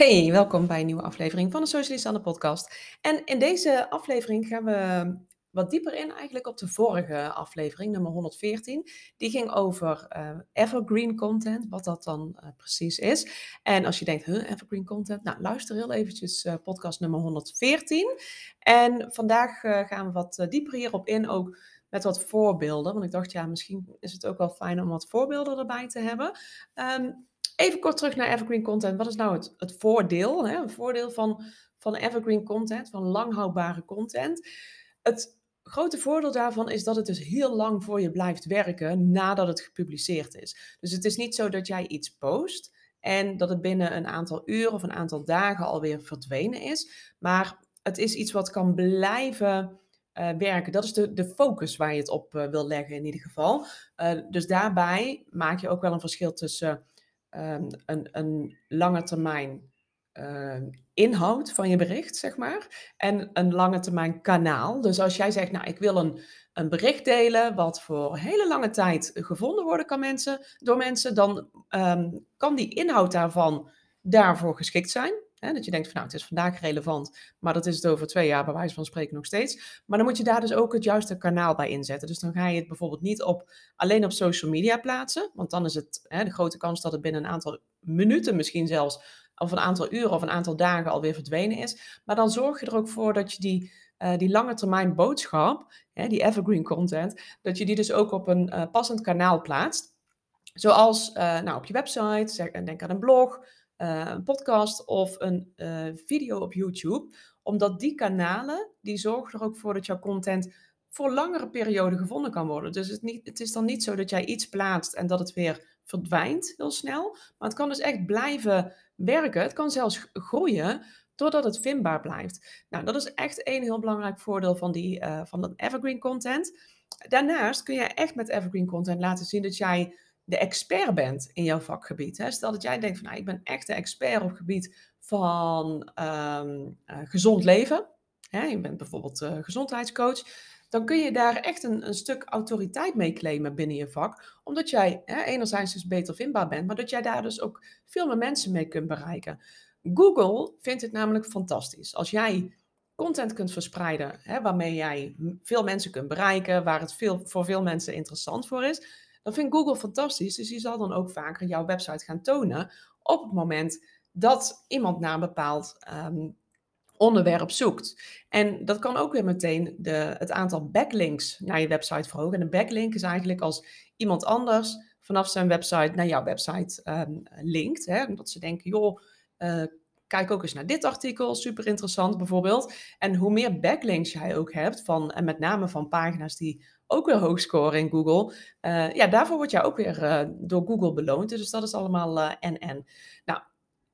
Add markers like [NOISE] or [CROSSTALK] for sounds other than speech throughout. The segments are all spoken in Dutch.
Hey, welkom bij een nieuwe aflevering van de Socialist aan de podcast. En in deze aflevering gaan we wat dieper in eigenlijk op de vorige aflevering, nummer 114. Die ging over uh, evergreen content, wat dat dan uh, precies is. En als je denkt, huh, evergreen content? Nou, luister heel eventjes uh, podcast nummer 114. En vandaag gaan we wat dieper hierop in, ook met wat voorbeelden. Want ik dacht, ja, misschien is het ook wel fijn om wat voorbeelden erbij te hebben. Um, Even kort terug naar evergreen content. Wat is nou het, het voordeel? Hè? Een voordeel van, van evergreen content, van langhoudbare content. Het grote voordeel daarvan is dat het dus heel lang voor je blijft werken nadat het gepubliceerd is. Dus het is niet zo dat jij iets post en dat het binnen een aantal uren of een aantal dagen alweer verdwenen is. Maar het is iets wat kan blijven uh, werken. Dat is de, de focus waar je het op uh, wil leggen in ieder geval. Uh, dus daarbij maak je ook wel een verschil tussen um, een, lange termijn uh, inhoud van je bericht, zeg maar. En een lange termijn kanaal. Dus als jij zegt, nou, ik wil een, een bericht delen wat voor hele lange tijd gevonden worden kan mensen, door mensen, dan um, kan die inhoud daarvan daarvoor geschikt zijn. Dat je denkt van nou, het is vandaag relevant, maar dat is het over twee jaar bij wijze van spreken nog steeds. Maar dan moet je daar dus ook het juiste kanaal bij inzetten. Dus dan ga je het bijvoorbeeld niet op, alleen op social media plaatsen, want dan is het hè, de grote kans dat het binnen een aantal minuten misschien zelfs, of een aantal uren of een aantal dagen alweer verdwenen is. Maar dan zorg je er ook voor dat je die, uh, die lange termijn boodschap, hè, die evergreen content, dat je die dus ook op een uh, passend kanaal plaatst. Zoals uh, nou, op je website, denk aan een blog, een podcast of een uh, video op YouTube. Omdat die kanalen, die zorgen er ook voor dat jouw content voor langere perioden gevonden kan worden. Dus het, niet, het is dan niet zo dat jij iets plaatst en dat het weer verdwijnt heel snel. Maar het kan dus echt blijven werken. Het kan zelfs groeien doordat het vindbaar blijft. Nou, dat is echt een heel belangrijk voordeel van, die, uh, van dat evergreen content. Daarnaast kun je echt met evergreen content laten zien dat jij de expert bent in jouw vakgebied. Hè? Stel dat jij denkt van nou, ik ben echt de expert op het gebied van um, uh, gezond leven. Hè? Je bent bijvoorbeeld uh, gezondheidscoach. Dan kun je daar echt een, een, stuk autoriteit mee claimen binnen je vak. Omdat jij hè, enerzijds dus beter vindbaar bent, maar dat jij daar dus ook veel meer mensen mee kunt bereiken. Google vindt het namelijk fantastisch. Als jij content kunt verspreiden hè, waarmee jij veel mensen kunt bereiken, waar het veel, voor veel mensen interessant voor is, dan vindt Google fantastisch. Dus die zal dan ook vaker jouw website gaan tonen op het moment dat iemand naar een bepaald um, onderwerp zoekt. En dat kan ook weer meteen de, het aantal backlinks naar je website verhogen. En een backlink is eigenlijk als iemand anders vanaf zijn website naar jouw website um, linkt. Hè, dat ze denken, joh, uh, kijk ook eens naar dit artikel, super interessant bijvoorbeeld. En hoe meer backlinks jij ook hebt, van, en met name van pagina's die ook weer hoog scoren in Google. Uh, ja, daarvoor word je ook weer uh, door Google beloond. Dus dat is allemaal en-en. Nou,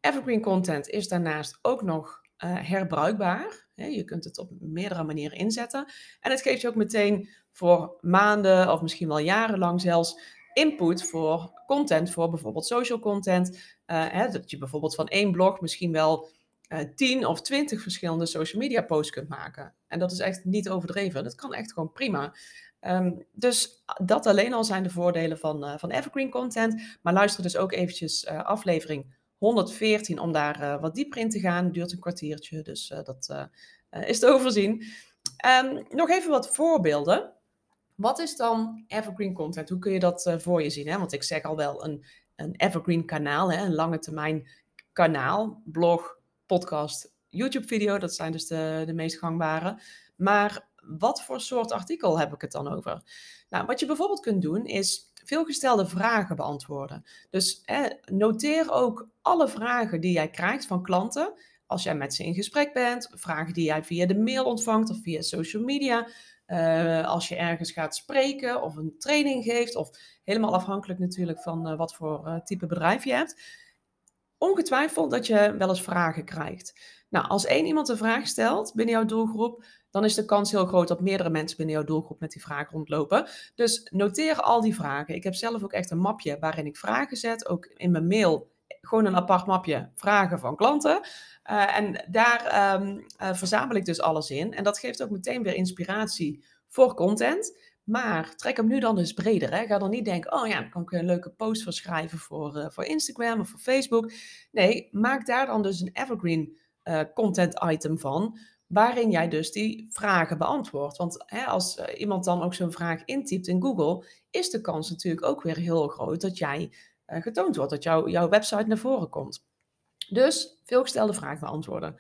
evergreen content is daarnaast ook nog herbruikbaar. je kunt het op meerdere manieren inzetten. En het geeft je ook meteen voor maanden of misschien wel jarenlang zelfs input voor content, voor bijvoorbeeld social content. Hè, dat je bijvoorbeeld van één blog misschien wel uh, 10 of 20 verschillende social media posts kunt maken. En dat is echt niet overdreven. Dat kan echt gewoon prima. Um, dus dat alleen al zijn de voordelen van, uh, van evergreen content. Maar luister dus ook eventjes uh, aflevering 114 om daar wat dieper in te gaan. Duurt een kwartiertje, dus dat is te overzien. Um, nog even wat voorbeelden. Wat is dan evergreen content? Hoe kun je dat voor je zien? Hè? Want ik zeg al wel een, een evergreen kanaal, hè? een lange termijn kanaal, blog, podcast, YouTube video. Dat zijn dus de, de meest gangbare. Maar wat voor soort artikel heb ik het dan over? Nou, wat je bijvoorbeeld kunt doen is veelgestelde vragen beantwoorden. Dus noteer ook alle vragen die jij krijgt van klanten als jij met ze in gesprek bent, vragen die jij via de mail ontvangt of via social media. Uh, als je ergens gaat spreken of een training geeft, of helemaal afhankelijk natuurlijk van uh, wat voor uh, type bedrijf je hebt. Ongetwijfeld dat je wel eens vragen krijgt. Nou, als één iemand een vraag stelt binnen jouw doelgroep, dan is de kans heel groot dat meerdere mensen binnen jouw doelgroep met die vraag rondlopen. Dus noteer al die vragen. Ik heb zelf ook echt een mapje waarin ik vragen zet, ook in mijn mail. Gewoon een apart mapje vragen van klanten. Uh, en daar um, uh, verzamel ik dus alles in. En dat geeft ook meteen weer inspiratie voor content. Maar trek hem nu dan eens breder. Hè? Ga dan niet denken, oh ja, dan kan ik een leuke post voor schrijven voor, uh, voor Instagram of voor Facebook. Nee, maak daar dan dus een evergreen uh, content item van, waarin jij dus die vragen beantwoordt. Want hè, als uh, iemand dan ook zo'n vraag intypt in Google, is de kans natuurlijk ook weer heel groot dat jij getoond wordt, dat jou, jouw website naar voren komt. Dus veelgestelde vragen beantwoorden.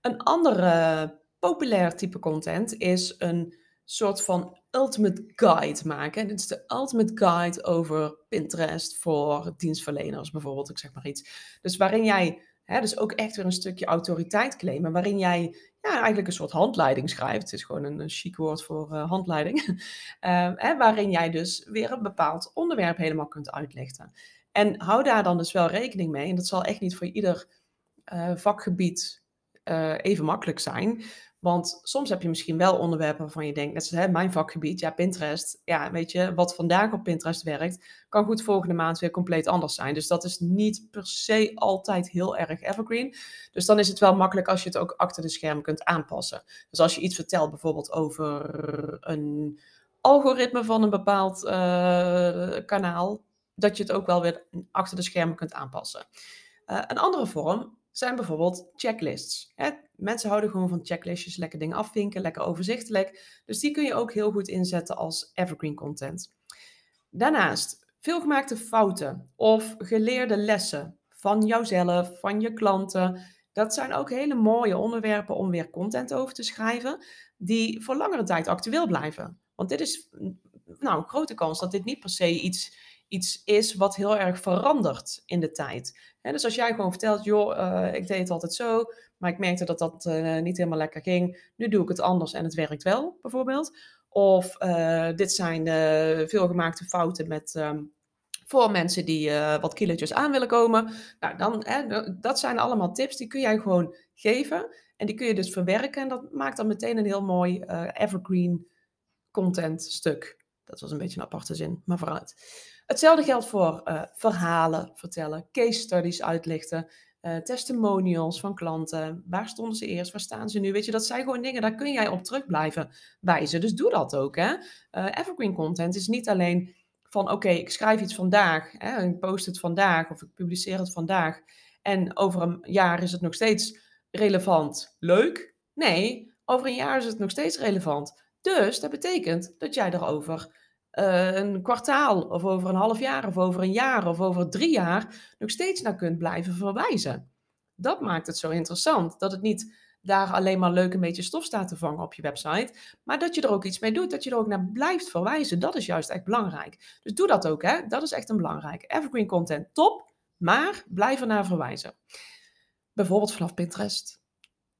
Een andere populair type content is een soort van ultimate guide maken. dit is de ultimate guide over Pinterest voor dienstverleners bijvoorbeeld, ik zeg maar iets. Dus waarin jij, hè, dus ook echt weer een stukje autoriteit claimen, waarin jij ja, eigenlijk een soort handleiding schrijft. Het is gewoon een, chic woord voor uh, handleiding. uh, [LAUGHS] hè, waarin jij dus weer een bepaald onderwerp helemaal kunt uitlichten. En hou daar dan dus wel rekening mee. En dat zal echt niet voor ieder uh, vakgebied even makkelijk zijn. Want soms heb je misschien wel onderwerpen waarvan je denkt, net zoals hè, mijn vakgebied, ja, Pinterest. Ja, weet je, wat vandaag op Pinterest werkt, kan goed volgende maand weer compleet anders zijn. Dus dat is niet per se altijd heel erg evergreen. Dus dan is het wel makkelijk als je het ook achter de schermen kunt aanpassen. Dus als je iets vertelt bijvoorbeeld over een algoritme van een bepaald uh, kanaal, dat je het ook wel weer achter de schermen kunt aanpassen. Uh, een andere vorm zijn bijvoorbeeld checklists. Mensen houden gewoon van checklistjes, lekker dingen afvinken, lekker overzichtelijk. Dus die kun je ook heel goed inzetten als evergreen content. Daarnaast, veelgemaakte fouten of geleerde lessen van jouzelf, van je klanten. Dat zijn ook hele mooie onderwerpen om weer content over te schrijven, die voor langere tijd actueel blijven. Want dit is nou, een grote kans dat dit niet per se iets iets is wat heel erg verandert in de tijd. dus als jij gewoon vertelt, joh, uh, ik deed het altijd zo, maar ik merkte dat dat uh, niet helemaal lekker ging. Nu doe ik het anders en het werkt wel, bijvoorbeeld. Of uh, dit zijn veelgemaakte fouten met, um, voor mensen die wat kilootjes aan willen komen. Nou, dan, dat zijn allemaal tips, die kun jij gewoon geven. En die kun je dus verwerken. En dat maakt dan meteen een heel mooi evergreen content stuk. Dat was een beetje een aparte zin, maar vooruit. Hetzelfde geldt voor uh, verhalen vertellen, case studies uitlichten, uh, testimonials van klanten. Waar stonden ze eerst? Waar staan ze nu? Weet je, dat zijn gewoon dingen, daar kun jij op terug blijven wijzen. Dus doe dat ook. Hè? Uh, evergreen content is niet alleen van oké, ik schrijf iets vandaag, hè, ik post het vandaag of ik publiceer het vandaag. En over een jaar is het nog steeds relevant. Leuk? Nee, over een jaar is het nog steeds relevant. Dus dat betekent dat jij erover uh, een kwartaal of over een half jaar of over een jaar of over drie jaar nog steeds naar kunt blijven verwijzen. Dat maakt het zo interessant. Dat het niet daar alleen maar leuk een beetje stof staat te vangen op je website, maar dat je er ook iets mee doet, dat je er ook naar blijft verwijzen. Dat is juist echt belangrijk. Dus doe dat ook, hè? Dat is echt een belangrijk. Evergreen content, top, maar blijf er naar verwijzen. Bijvoorbeeld vanaf Pinterest.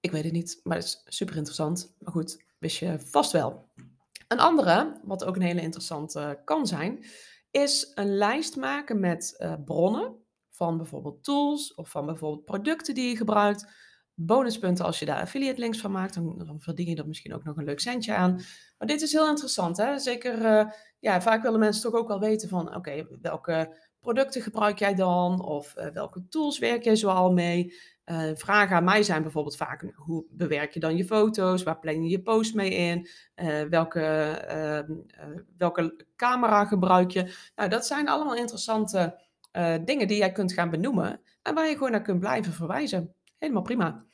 Ik weet het niet, maar het is super interessant. Maar goed, wist je vast wel. Een andere, wat ook een hele interessante kan zijn, is een lijst maken met uh, bronnen van bijvoorbeeld tools of van bijvoorbeeld producten die je gebruikt. Bonuspunten als je daar affiliate links van maakt, dan, verdien je er misschien ook nog een leuk centje aan. Maar dit is heel interessant, hè? Zeker, uh, ja, vaak willen mensen toch ook wel weten van, oké, welke producten gebruik jij dan? Of uh, welke tools werk jij zoal mee? Uh, vragen aan mij zijn bijvoorbeeld vaak: hoe bewerk je dan je foto's? Waar plan je je post mee in? Uh, welke, ehm, welke camera gebruik je? Nou, dat zijn allemaal interessante dingen die jij kunt gaan benoemen en waar je gewoon naar kunt blijven verwijzen. Helemaal prima.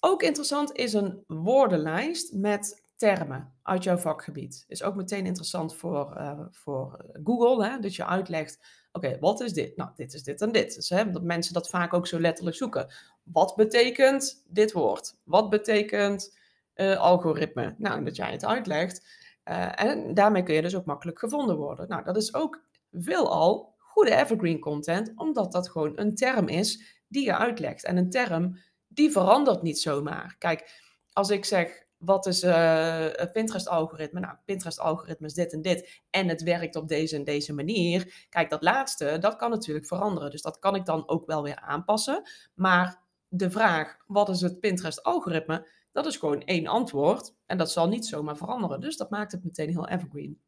Ook interessant is een woordenlijst met termen uit jouw vakgebied. Is ook meteen interessant voor, voor Google, hè? dat je uitlegt Oké, wat is dit? Nou, dit is dit en dit. Dus hè, dat mensen dat vaak ook zo letterlijk zoeken. Wat betekent dit woord? Wat betekent uh, algoritme? Nou, dat jij het uitlegt. Uh, en daarmee kun je dus ook makkelijk gevonden worden. Nou, dat is ook veelal goede evergreen content, omdat dat gewoon een term is die je uitlegt. En een term die verandert niet zomaar. Kijk, als ik zeg wat is uh, Pinterest-algoritme? Nou, Pinterest-algoritme is dit en dit. En het werkt op deze en deze manier. Kijk, dat laatste, dat kan natuurlijk veranderen. Dus dat kan ik dan ook wel weer aanpassen. Maar de vraag, wat is het Pinterest-algoritme? Dat is gewoon één antwoord. En dat zal niet zomaar veranderen. Dus dat maakt het meteen heel evergreen.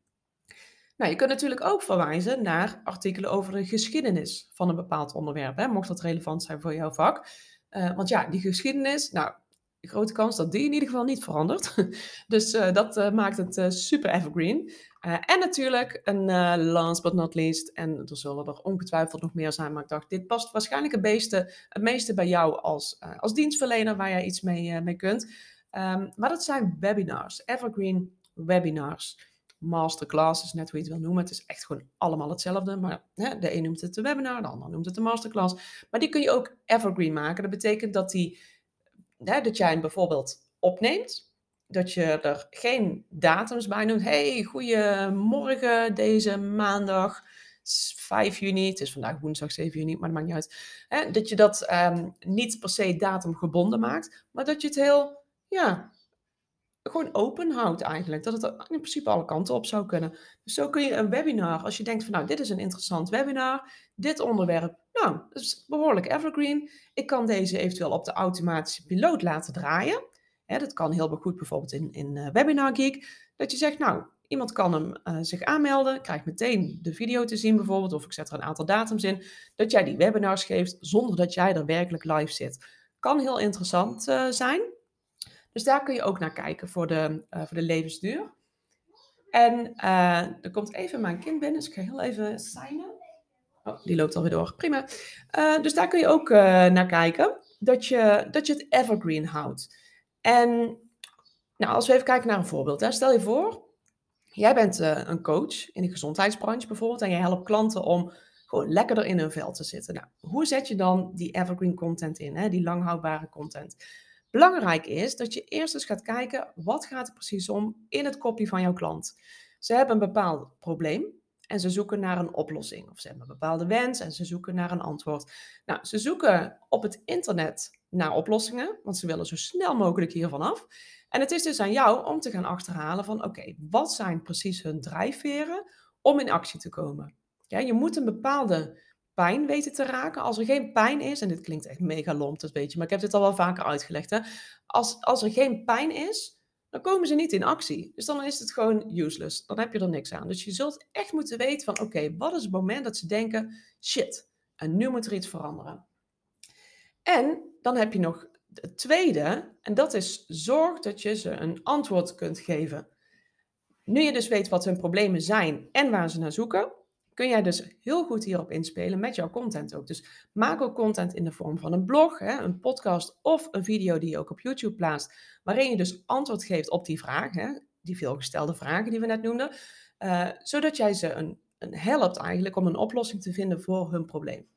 Nou, je kunt natuurlijk ook verwijzen naar artikelen over de geschiedenis van een bepaald onderwerp. Hè, mocht dat relevant zijn voor jouw vak. Uh, want ja, die geschiedenis, nou, grote kans dat die in ieder geval niet verandert. [LAUGHS] dus uh, dat uh, maakt het uh, super evergreen. en natuurlijk, een last but not least, en er zullen er ongetwijfeld nog meer zijn, maar ik dacht, dit past waarschijnlijk het meeste, meeste bij jou als, als dienstverlener waar jij iets mee, mee kunt. Um, maar dat zijn webinars, evergreen webinars masterclasses, net hoe je het wil noemen. Het is echt gewoon allemaal hetzelfde. Maar hè, de een noemt het de webinar, de ander noemt het de masterclass. Maar die kun je ook evergreen maken. Dat betekent dat, die, dat jij hem bijvoorbeeld opneemt. Dat je er geen datums bij noemt. hey, goedemorgen deze maandag 5 juni. Het is vandaag woensdag 7 juni, maar dat maakt niet uit. Hè, dat je dat um, niet per se datumgebonden maakt. Maar dat je het heel ja, gewoon open houdt eigenlijk. Dat het in principe alle kanten op zou kunnen. Dus zo kun je een webinar, als je denkt van nou, dit is een interessant webinar, dit onderwerp, nou, dat is behoorlijk evergreen. Ik kan deze eventueel op de automatische piloot laten draaien. dat kan heel goed bijvoorbeeld in, in uh, Webinar Geek. Dat je zegt, nou, iemand kan hem uh, zich aanmelden, krijgt meteen de video te zien bijvoorbeeld, of ik zet er een aantal datums in, dat jij die webinars geeft zonder dat jij er werkelijk live zit. Kan heel interessant uh, zijn. Dus daar kun je ook naar kijken voor de, uh, voor de levensduur. En uh, er komt even mijn kind binnen, dus ik ga heel even signen. Oh, die loopt alweer door. Prima. Uh, dus daar kun je ook naar kijken. Dat je, dat je het evergreen houdt. En nou, als we even kijken naar een voorbeeld. Hè. Stel je voor, jij bent een coach in de gezondheidsbranche bijvoorbeeld. En je helpt klanten om gewoon lekkerder in hun vel te zitten. Nou, hoe zet je dan die evergreen content in? Hè? Die langhoudbare content. Belangrijk is dat je eerst eens gaat kijken, wat gaat er precies om in het kopje van jouw klant? Ze hebben een bepaald probleem en ze zoeken naar een oplossing. Of ze hebben een bepaalde wens en ze zoeken naar een antwoord. Nou, ze zoeken op het internet naar oplossingen, want ze willen zo snel mogelijk hiervan af. En het is dus aan jou om te gaan achterhalen van, oké, wat zijn precies hun drijfveren om in actie te komen? Ja, je moet een bepaalde pijn weten te raken. Als er geen pijn is, en dit klinkt echt mega lomp, dat weet je, maar ik heb dit al wel vaker uitgelegd. Hè? Als, als er geen pijn is, dan komen ze niet in actie. Dus dan is het gewoon useless. Dan heb je er niks aan. Dus je zult echt moeten weten van, oké, wat is het moment dat ze denken, shit, en nu moet er iets veranderen. En dan heb je nog het tweede, en dat is zorg dat je ze een antwoord kunt geven. Nu je dus weet wat hun problemen zijn en waar ze naar zoeken, kun jij dus heel goed hierop inspelen met jouw content ook. Dus maak ook content in de vorm van een blog, hè, een podcast of een video die je ook op YouTube plaatst, waarin je dus antwoord geeft op die vragen, die veelgestelde vragen die we net noemden, uh, zodat jij ze een, een helpt eigenlijk om een oplossing te vinden voor hun probleem.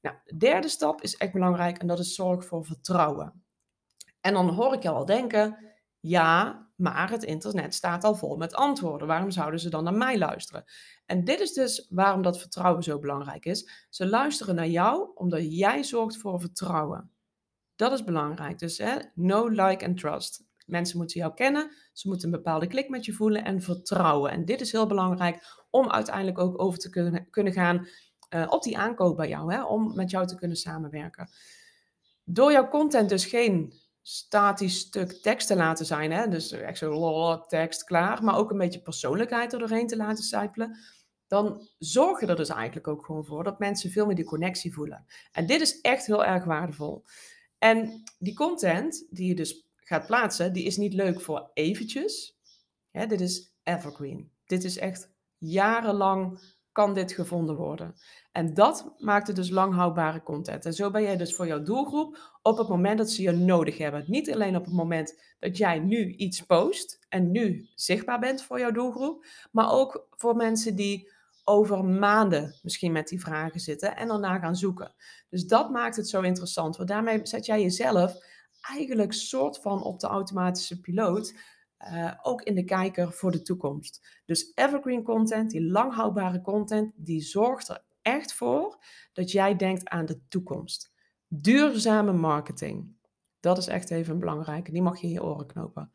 Nou, de derde stap is echt belangrijk en dat is zorg voor vertrouwen. En dan hoor ik jou al denken, ja, maar het internet staat al vol met antwoorden. Waarom zouden ze dan naar mij luisteren? En dit is dus waarom dat vertrouwen zo belangrijk is. Ze luisteren naar jou omdat jij zorgt voor vertrouwen. Dat is belangrijk. Dus hè, know, like en trust. Mensen moeten jou kennen, ze moeten een bepaalde klik met je voelen en vertrouwen. En dit is heel belangrijk om uiteindelijk ook over te kunnen, kunnen gaan uh, op die aankoop bij jou, hè, om met jou te kunnen samenwerken. Door jouw content dus geen statisch stuk tekst te laten zijn. Hè? Dus echt zo tekst klaar, maar ook een beetje persoonlijkheid er doorheen te laten sijpelen. Dan zorg je er dus eigenlijk ook gewoon voor dat mensen veel meer die connectie voelen. En dit is echt heel erg waardevol. En die content die je dus gaat plaatsen, die is niet leuk voor eventjes. Dit is evergreen. Dit is echt jarenlang kan dit gevonden worden. En dat maakt het dus langhoudbare content. En zo ben jij dus voor jouw doelgroep op het moment dat ze je nodig hebben. Niet alleen op het moment dat jij nu iets post en nu zichtbaar bent voor jouw doelgroep, maar ook voor mensen die over maanden misschien met die vragen zitten en daarna gaan zoeken. Dus dat maakt het zo interessant, want daarmee zet jij jezelf eigenlijk soort van op de automatische piloot uh, ook in de kijker voor de toekomst. Dus evergreen content, die langhoudbare content, die zorgt er echt voor dat jij denkt aan de toekomst. Duurzame marketing. Dat is echt even belangrijk. Die mag je in je oren knopen.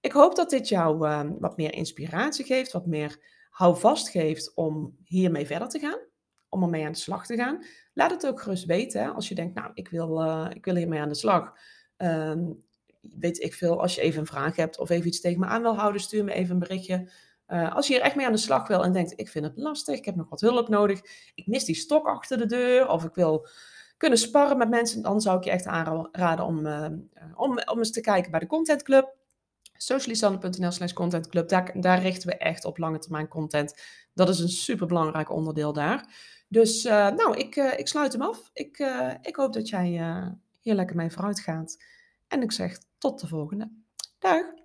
Ik hoop dat dit jou uh, wat meer inspiratie geeft, wat meer houvast geeft om hiermee verder te gaan, om ermee aan de slag te gaan. Laat het ook gerust weten als je denkt, nou, ik wil, uh, ik wil hiermee aan de slag. Um, weet ik veel, als je even een vraag hebt of even iets tegen me aan wil houden, stuur me even een berichtje. Uh, als je hier echt mee aan de slag wil en denkt, ik vind het lastig, ik heb nog wat hulp nodig, ik mis die stok achter de deur of ik wil kunnen sparren met mensen, dan zou ik je echt aanraden om, om, om eens te kijken bij de Content Club socialisanne.nl slash contentclub. Daar, daar richten we echt op lange termijn content. Dat is een super belangrijk onderdeel daar. Dus uh, nou, ik, ik sluit hem af. Ik, ik hoop dat jij hier lekker mee vooruit gaat. En ik zeg tot de volgende. Dag!